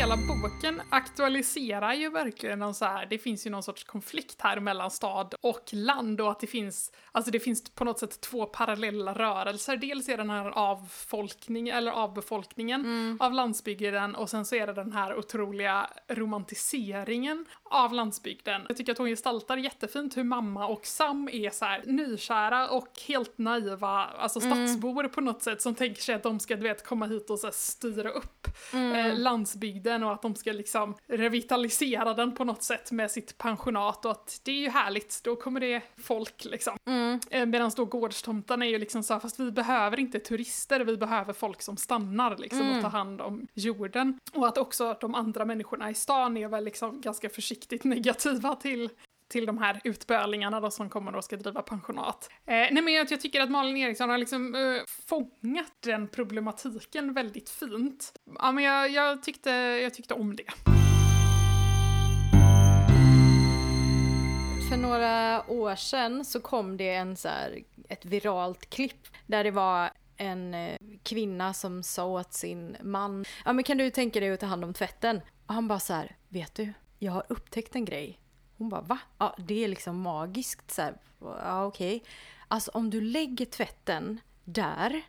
Hela boken aktualiserar ju verkligen någon så här, det finns ju någon sorts konflikt här mellan stad och land och att det finns, alltså det finns på något sätt två parallella rörelser. Dels är den här avfolkning, eller avbefolkningen mm. av landsbygden och sen så är det den här otroliga romantiseringen av landsbygden. Jag tycker att hon gestaltar jättefint hur mamma och Sam är så här nykära och helt naiva, alltså mm. stadsbor mm. på något sätt som tänker sig att de ska du vet komma hit och så styra upp mm. eh, landsbygden och att de ska liksom revitalisera den på något sätt med sitt pensionat och att det är ju härligt, då kommer det folk liksom. Mm. Eh, Medan då gårdstomtarna är ju liksom så här, fast vi behöver inte turister, vi behöver folk som stannar liksom mm. och tar hand om jorden. Och att också de andra människorna i stan är väl liksom ganska försiktigt <laughs> negativa till till de här utbölingarna då som kommer och ska driva pensionat. Eh, nej men jag, jag, tycker att Malin Eriksson har liksom eh, fångat den problematiken väldigt fint. Ja men jag, jag, tyckte, jag tyckte om det. För några år sedan så kom det en så här, ett viralt klipp där det var en eh, kvinna som sa åt sin man, ja men kan du tänka dig att ta hand om tvätten? Och han bara så här, vet du, jag har upptäckt en grej. Hon bara va? Ja, det är liksom magiskt så här. Ja, okej. Okay. Alltså om du lägger tvätten där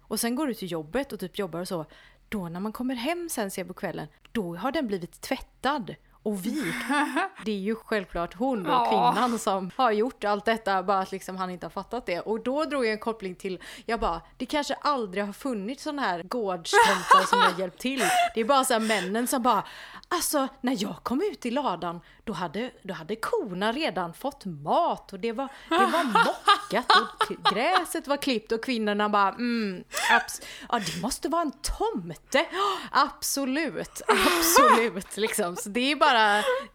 och sen går du till jobbet och typ jobbar och så. Då när man kommer hem sen ser på kvällen, då har den blivit tvättad och vik. <laughs> Det är ju självklart hon då, kvinnan, som har gjort allt detta, bara att liksom han inte har fattat det. Och då drog jag en koppling till, jag bara, det kanske aldrig har funnits sådana här gårdstomtar som har hjälpt till. Det är bara så männen som bara, Alltså, när jag kom ut i ladan, då hade, då hade korna redan fått mat och det var, det var mockat och gräset var klippt och kvinnorna bara mm, abs ja det måste vara en tomte. <gasps> Absolut, absolut liksom. Så det är bara,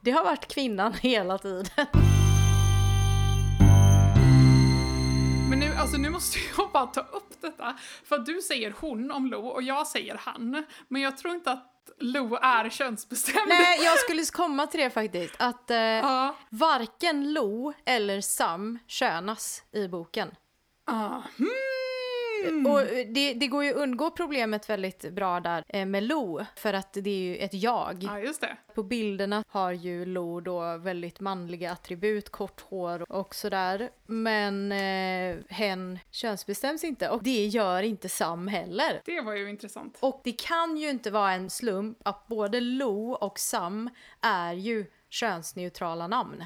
det har varit kvinnan hela tiden. Men nu, alltså nu måste <laughs> jag bara ta upp detta. För att du säger hon om Lo och jag säger han. Men jag tror inte att Lo är könsbestämd. Nej, <laughs> jag skulle komma till det faktiskt. Att eh, ja. varken Lo eller Sam könas i boken. Ah. Mm. Och det, det, går ju att undgå problemet väldigt bra där eh, med Lo, för att det är ju ett jag. Ja, just det. På bilderna har ju Lo då väldigt manliga attribut, kort hår och sådär. Men eh, hen könsbestäms inte och det gör inte Sam heller. Det var ju intressant. Och det kan ju inte vara en slump att både Lo och Sam är ju könsneutrala namn.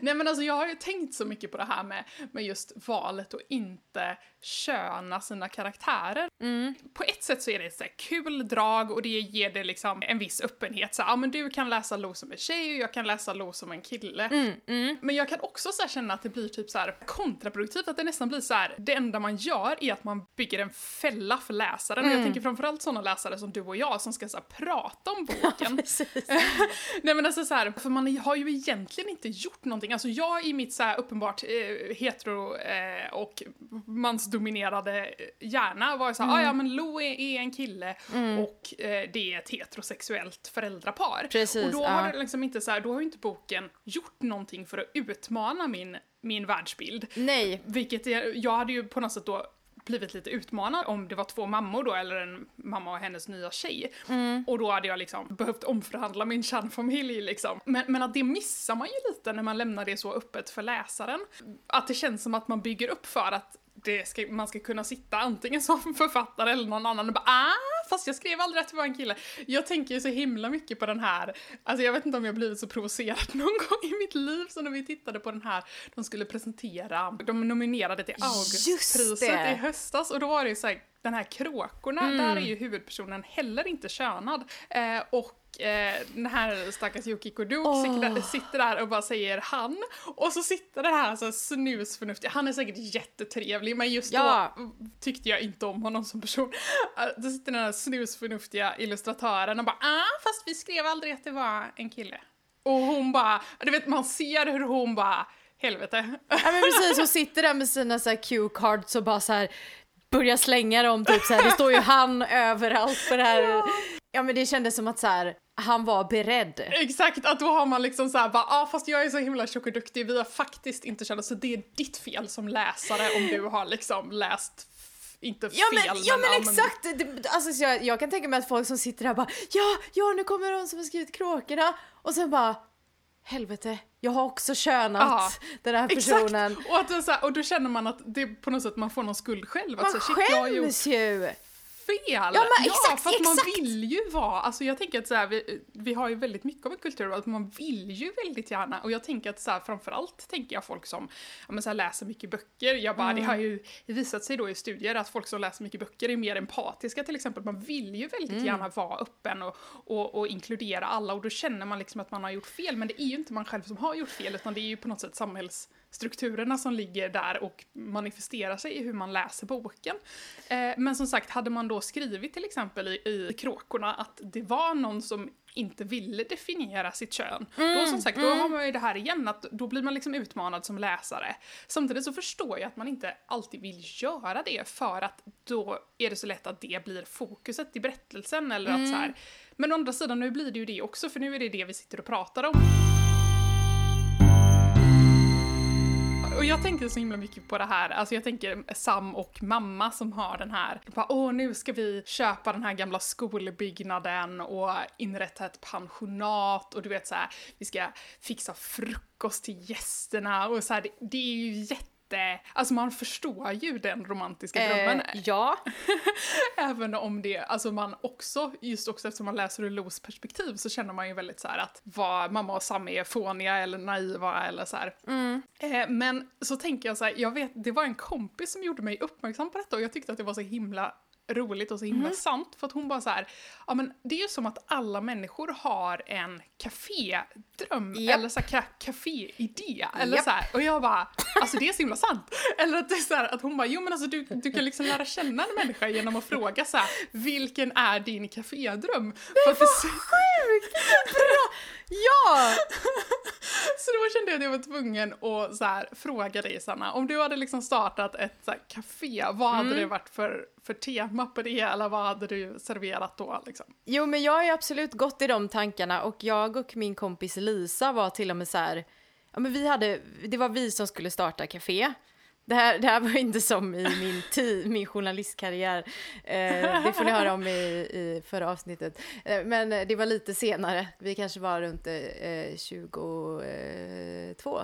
Nej men alltså jag har ju tänkt så mycket på det här med, med just valet och inte köna sina karaktärer. Mm. På ett sätt så är det ett så kul drag och det ger det liksom en viss öppenhet. Så ja men du kan läsa Lo som en tjej och jag kan läsa Lo som en kille. Mm, mm. Men jag kan också så känna att det blir typ så kontraproduktivt, att det nästan blir så här, det enda man gör är att man bygger en fälla för läsaren. Och jag mm. tänker framförallt sådana läsare som du och jag som ska så prata om boken. <laughs> <laughs> Nej men alltså så här, för man har ju egentligen inte gjort någonting. Alltså jag i mitt så uppenbart eh, hetero eh, och mansdominerade hjärna var ju såhär, mm. ah, ja men Lo är, är en kille mm. och eh, det är ett heterosexuellt föräldrapar. Precis, och då har det liksom inte så här, då har ju inte boken gjort någonting för att utmana min min världsbild. Nej. Vilket jag, jag hade ju på något sätt då blivit lite utmanad om det var två mammor då, eller en mamma och hennes nya tjej. Mm. Och då hade jag liksom behövt omförhandla min kärnfamilj liksom. Men, men att det missar man ju lite när man lämnar det så öppet för läsaren. Att det känns som att man bygger upp för att det ska, man ska kunna sitta antingen som <laughs> författare eller någon annan och bara ah, fast jag skrev aldrig att det var en kille. Jag tänker ju så himla mycket på den här, alltså jag vet inte om jag blivit så provocerad <laughs> någon gång i mitt liv som när vi tittade på den här, de skulle presentera, de nominerade till Augustpriset i höstas och då var det ju såhär, den här Kråkorna, mm. där är ju huvudpersonen heller inte könad. Eh, och eh, den här stackars Yukiko Duke oh. sitter, där och bara säger han. Och så sitter det här så snusförnuftiga, han är säkert jättetrevlig men just ja. då tyckte jag inte om honom som person. Eh, då sitter den här snusförnuftiga illustratören och bara ah fast vi skrev aldrig att det var en kille. Och hon bara, du vet man ser hur hon bara helvete. Ja men precis, hon sitter där med sina så cue cards och bara så här börjar slänga dem typ så här. det står ju han överallt på det här. Ja. Ja men det kändes som att så här, han var beredd. Exakt, att då har man liksom såhär bara, ah, fast jag är så himla tjock och duktig, vi har faktiskt inte känt så det är ditt fel som läsare om du har liksom läst inte fel. Ja men, ja, men, men exakt! Det, alltså, jag, jag kan tänka mig att folk som sitter där bara ja, ja nu kommer de som har skrivit Kråkorna och sen bara helvete, jag har också könat Aha, den här personen. Exakt. Och, att så här, och då känner man att det på något sätt man får någon skuld själv. Man så, skäms ju! Fel! Ja, men exakt, ja, för att exakt. man vill ju vara, alltså jag tänker att så här, vi, vi har ju väldigt mycket av en kultur, att man vill ju väldigt gärna, och jag tänker att så här, framförallt tänker jag folk som ja, men så här, läser mycket böcker, jag bara, mm. det har ju visat sig då i studier att folk som läser mycket böcker är mer empatiska till exempel, man vill ju väldigt mm. gärna vara öppen och, och, och, inkludera alla, och då känner man liksom att man har gjort fel, men det är ju inte man själv som har gjort fel, utan det är ju på något sätt samhälls strukturerna som ligger där och manifesterar sig i hur man läser boken. Eh, men som sagt, hade man då skrivit till exempel i, i Kråkorna att det var någon som inte ville definiera sitt kön. Mm, då som sagt, då mm. har man ju det här igen, att då blir man liksom utmanad som läsare. Samtidigt så förstår jag att man inte alltid vill göra det för att då är det så lätt att det blir fokuset i berättelsen eller mm. att så här. Men å andra sidan, nu blir det ju det också, för nu är det det vi sitter och pratar om. Och jag tänker så himla mycket på det här, alltså jag tänker Sam och mamma som har den här, bara, åh nu ska vi köpa den här gamla skolbyggnaden och inrätta ett pensionat och du vet så här, vi ska fixa frukost till gästerna. Och så här, det, det är ju jätte inte, alltså man förstår ju den romantiska eh, drömmen. Ja. <laughs> Även om det, alltså man också, just också eftersom man läser ur Los perspektiv så känner man ju väldigt så att vad mamma och Sam är fåniga eller naiva eller så mm. eh, men så tänker jag så här, jag vet, det var en kompis som gjorde mig uppmärksam på detta och jag tyckte att det var så himla roligt och så himla mm. sant för att hon bara så här, ja men det är ju som att alla människor har en kafédröm yep. eller så här kaféidé eller yep. så här, och jag bara, alltså det är så himla sant. <laughs> Eller att det är så här, att hon bara, jo men alltså du, du kan liksom lära känna en människa genom att fråga så här, vilken är din kafédröm? Det är så sjukt! <laughs> Bra! Ja! <laughs> så då kände jag att jag var tvungen att så här, fråga dig Sanna, om du hade liksom startat ett så här, café, vad hade mm. det varit för, för tema på det eller vad hade du serverat då? Liksom? Jo men jag har ju absolut gått i de tankarna och jag och min kompis Lisa var till och med så här, ja men vi hade, det var vi som skulle starta café. Det här, det här var inte som i min, tid, min journalistkarriär. Eh, det får ni höra om i, i förra avsnittet. Eh, men det var lite senare. Vi kanske var runt eh, 22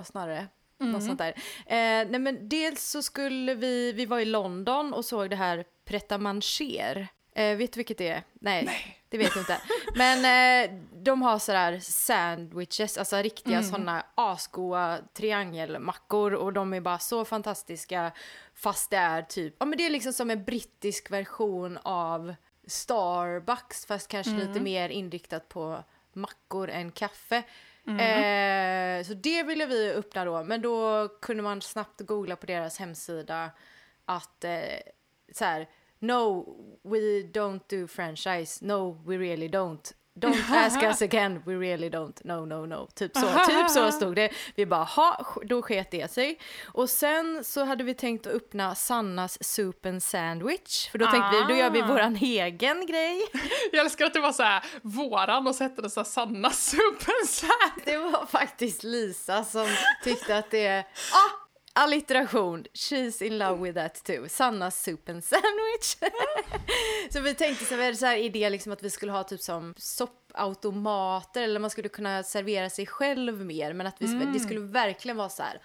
snarare. Mm. Något sånt där. Eh, nej men dels så skulle vi, vi var i London och såg det här Pret Manger. Eh, vet du vilket det är? Nej, Nej. det vet du inte. Men eh, de har sådär sandwiches, alltså riktiga mm. sådana asgoa triangelmackor och de är bara så fantastiska fast det är typ, ja men det är liksom som en brittisk version av Starbucks fast kanske mm. lite mer inriktat på mackor än kaffe. Mm. Eh, så det ville vi öppna då, men då kunde man snabbt googla på deras hemsida att eh, så här, no, we don't do franchise, no, we really don't. Don't ask us again, we really don't, no, no, no. Typ så, <laughs> typ så stod det. Vi bara, ha, då sket det sig. Och sen så hade vi tänkt att öppna Sannas Soup and Sandwich, för då ah. tänkte vi, då gör vi ah. våran egen grej. <laughs> Jag älskar att det var så här våran och så hette det så här Sannas Soup and Sandwich. Det var faktiskt Lisa som tyckte att det, ah, Allitteration, she's in love with that too. Sannas soup and <laughs> sandwich. så vi tänkte så här, så här idé liksom att vi skulle ha typ som soppautomater eller man skulle kunna servera sig själv mer men att vi, mm. det skulle verkligen vara så här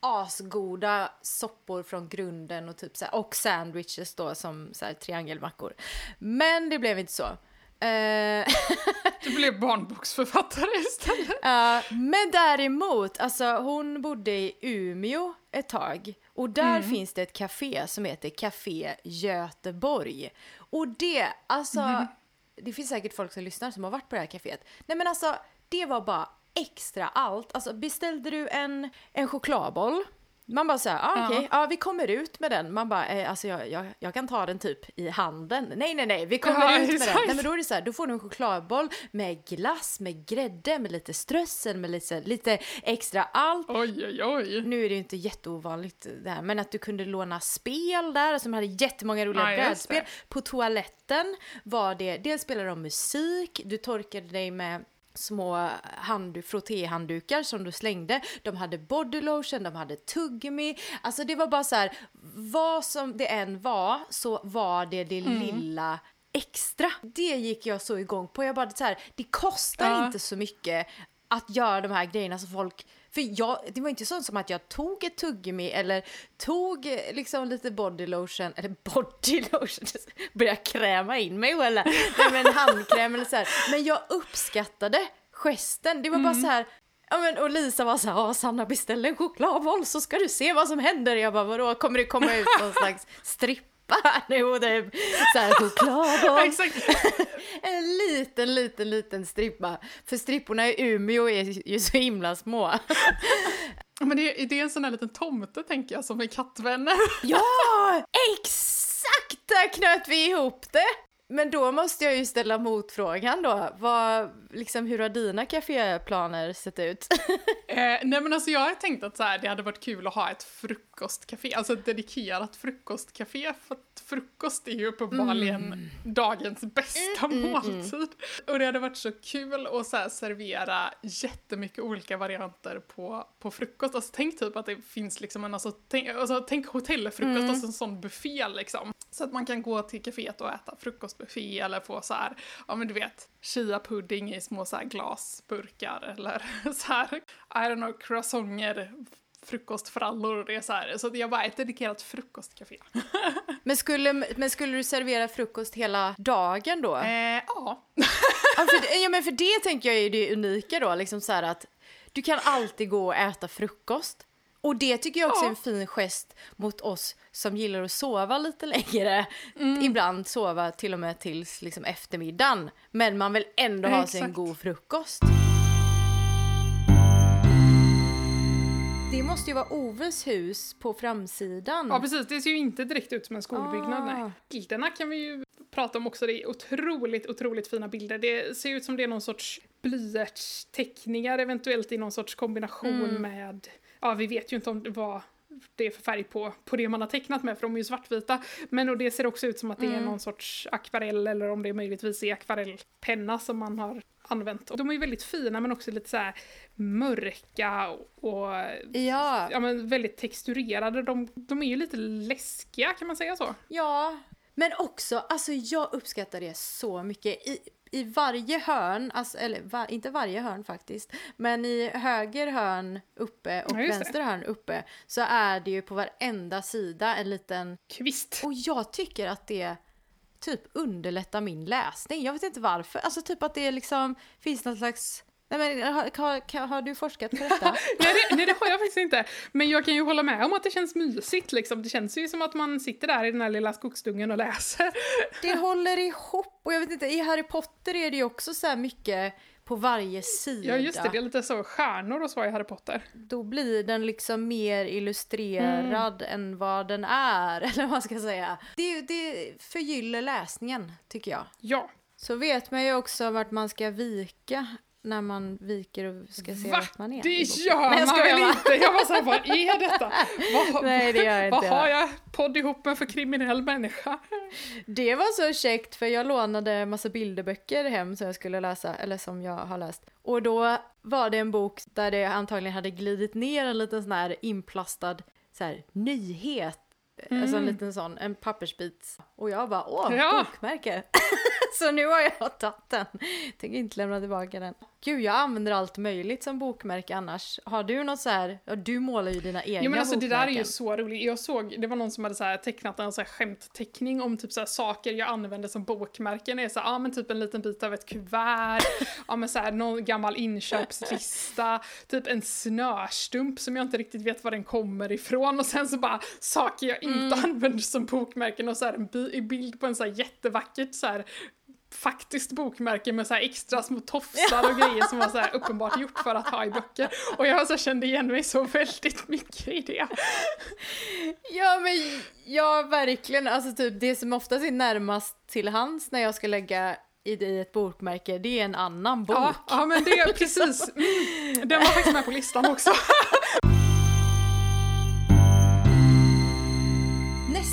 asgoda soppor från grunden och typ så här, och sandwiches då som så här triangelmackor. Men det blev inte så. Uh, <laughs> du blev barnboksförfattare istället. Uh, men däremot, alltså hon bodde i Umeå ett tag och där mm. finns det ett café som heter Café Göteborg. Och det, alltså, mm. det finns säkert folk som lyssnar som har varit på det här kaféet. Nej men alltså, det var bara extra allt. Alltså beställde du en, en chokladboll man bara såhär, ah, okej, okay. ja. vi kommer ut med den. Man bara, eh, alltså jag, jag, jag, kan ta den typ i handen. Nej, nej, nej, vi kommer ja, ut med den. Nej, men då är det så här, då får du en chokladboll med glass, med grädde, med lite strössel, med lite, lite extra allt. Oj, oj, oj. Nu är det ju inte jätteovanligt det här, men att du kunde låna spel där, alltså de hade jättemånga roliga ja, brädspel. På toaletten var det, dels spelade de musik, du torkade dig med små hand, frottéhanddukar som du slängde. De hade bodylotion, de hade tuggummi. Alltså det var bara så här, vad som det än var så var det det mm. lilla extra. Det gick jag så igång på. Jag bara så här, det kostar ja. inte så mycket att göra de här grejerna som folk för jag, det var inte så som att jag tog ett tuggummi eller tog eh, liksom lite bodylotion, eller <laughs> bodylotion, <laughs> började kräma in mig eller nej men handkräm eller så här. Men jag uppskattade gesten, det var bara mm. så här Ja men och Lisa var såhär, ja Sanna beställ en chokladboll så ska du se vad som händer. Jag bara vadå, kommer det komma ut någon <laughs> slags stripp nu och det är såhär choklad <laughs> <laughs> en liten, liten, liten strippa. För stripporna i Umeå är ju så himla små. <laughs> Men det är, det är en sån här liten tomte tänker jag som är kattvänner. Ja! Exakt! Där knöt vi ihop det! Men då måste jag ju ställa motfrågan då. Vad, liksom, hur har dina kaféplaner sett ut? <laughs> eh, nej men alltså jag har tänkt att så här, det hade varit kul att ha ett frukostcafé, alltså ett dedikerat frukostcafé. För att frukost är ju uppenbarligen mm. dagens bästa mm, mm, mm, måltid. Och det hade varit så kul att så här, servera jättemycket olika varianter på, på frukost. Alltså tänk typ att det finns liksom en, alltså tänk, alltså, tänk hotellfrukost, mm. alltså en sån buffé liksom. Så att man kan gå till kaféet och äta frukostbuffé eller få så här, ja men du vet, chia-pudding i små så här glasburkar eller <laughs> så här, I don't know, croissanter, frukostfrallor. Det är så här, så jag bara ett dedikerat frukostcafé. <laughs> men, skulle, men skulle du servera frukost hela dagen då? Eh, ja. <laughs> ja, för, ja, men för det tänker jag är det unika då, liksom så här att du kan alltid gå och äta frukost. Och det tycker jag också ja. är en fin gest mot oss som gillar att sova lite längre. Mm. Ibland sova till och med tills liksom eftermiddagen. Men man vill ändå ha sig en god frukost. Det måste ju vara Oves hus på framsidan. Ja precis, det ser ju inte direkt ut som en skolbyggnad. Ah. Nej. Bilderna kan vi ju prata om också, det är otroligt, otroligt fina bilder. Det ser ut som det är någon sorts blyertsteckningar eventuellt i någon sorts kombination mm. med, ja vi vet ju inte om det var det är för färg på, på det man har tecknat med, för de är ju svartvita. Men och det ser också ut som att det är mm. någon sorts akvarell, eller om det möjligtvis är akvarellpenna som man har använt. Och de är ju väldigt fina men också lite så mörka och ja. Ja, men väldigt texturerade. De, de är ju lite läskiga, kan man säga så? Ja, men också, alltså jag uppskattar det så mycket. I, i varje hörn, alltså, eller var, inte varje hörn faktiskt, men i höger hörn uppe och ja, vänster hörn uppe så är det ju på varenda sida en liten kvist. Och jag tycker att det typ underlättar min läsning. Jag vet inte varför. Alltså typ att det liksom finns någon slags Nej, men, har, har, har, du forskat på detta? <laughs> nej, det, nej, det har jag faktiskt inte. Men jag kan ju hålla med om att det känns mysigt. Liksom. Det känns ju som att man sitter där i den här lilla skogsdungen och läser. det håller ihop. Och jag vet inte, i Harry Potter är det ju också så mycket på varje sida. Ja just det, det är lite så stjärnor och så i Harry Potter. Då blir den liksom mer illustrerad mm. än vad den är, <laughs> eller vad man ska säga. Det, det förgyller läsningen, tycker jag. Ja, Så vet man ju också vart man ska vika när man viker och ska se Va? vart man är. Det gör Nej, man väl inte? Jag var såhär, vad är detta? Vad, <laughs> Nej, det gör jag inte. Vad har jag podd ihop med för kriminell människa? Det var så käckt för jag lånade massa bilderböcker hem som jag skulle läsa, eller som jag har läst. Och då var det en bok där det antagligen hade glidit ner en liten sån här inplastad så här, nyhet Mm. Alltså en mm. liten sån, en pappersbit. Och jag bara, åh, ja. bokmärke! <laughs> så nu har jag tagit den. Tänker inte lämna tillbaka den. Gud, jag använder allt möjligt som bokmärke annars. Har du något så här, ja, du målar ju dina egna Jo men alltså bokmärken. det där är ju så roligt. Jag såg, det var någon som hade så här tecknat en så här skämtteckning om typ så här saker jag använder som bokmärken. Det är så här, ja men typ en liten bit av ett kuvert, <laughs> ja men så här någon gammal inköpslista, typ en snörstump som jag inte riktigt vet var den kommer ifrån och sen så bara saker jag inte mm. använder som bokmärken och så här en bild på en så här jättevackert så här faktiskt bokmärke med så extra små tofsar och grejer som var så uppenbart gjort för att ha i böcker. Och jag så kände igen mig så väldigt mycket i det. Ja men ja verkligen, alltså typ det som oftast är närmast till hands när jag ska lägga i ett bokmärke, det är en annan bok. Ja, ja men det är precis, mm, den var faktiskt med på listan också. <laughs>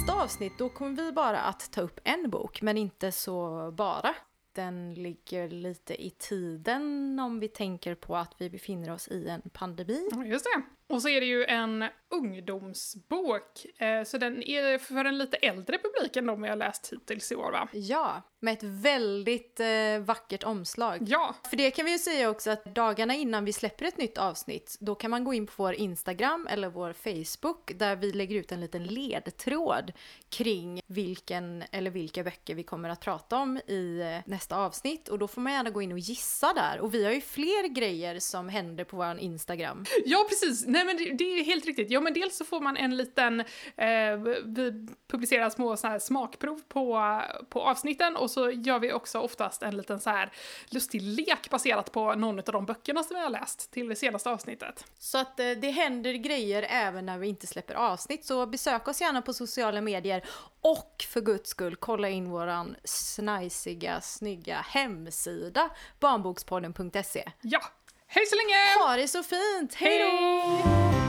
Nästa avsnitt då kommer vi bara att ta upp en bok, men inte så bara. Den ligger lite i tiden om vi tänker på att vi befinner oss i en pandemi. Just det. Och så är det ju en ungdomsbok, eh, så den är för en lite äldre publik än de jag läst hittills i år va? Ja, med ett väldigt eh, vackert omslag. Ja! För det kan vi ju säga också att dagarna innan vi släpper ett nytt avsnitt, då kan man gå in på vår Instagram eller vår Facebook där vi lägger ut en liten ledtråd kring vilken eller vilka böcker vi kommer att prata om i eh, nästa avsnitt. Och då får man gärna gå in och gissa där. Och vi har ju fler grejer som händer på vår Instagram. Ja, precis! Nej men det, det är helt riktigt. Ja men dels så får man en liten, eh, vi publicerar små så här smakprov på, på avsnitten och så gör vi också oftast en liten så här lustig lek baserat på någon av de böckerna som vi har läst till det senaste avsnittet. Så att eh, det händer grejer även när vi inte släpper avsnitt så besök oss gärna på sociala medier och för guds skull kolla in våran snajsiga, snygga hemsida barnbokspodden.se. Ja, Hej så länge! Ha det så fint! Hej då!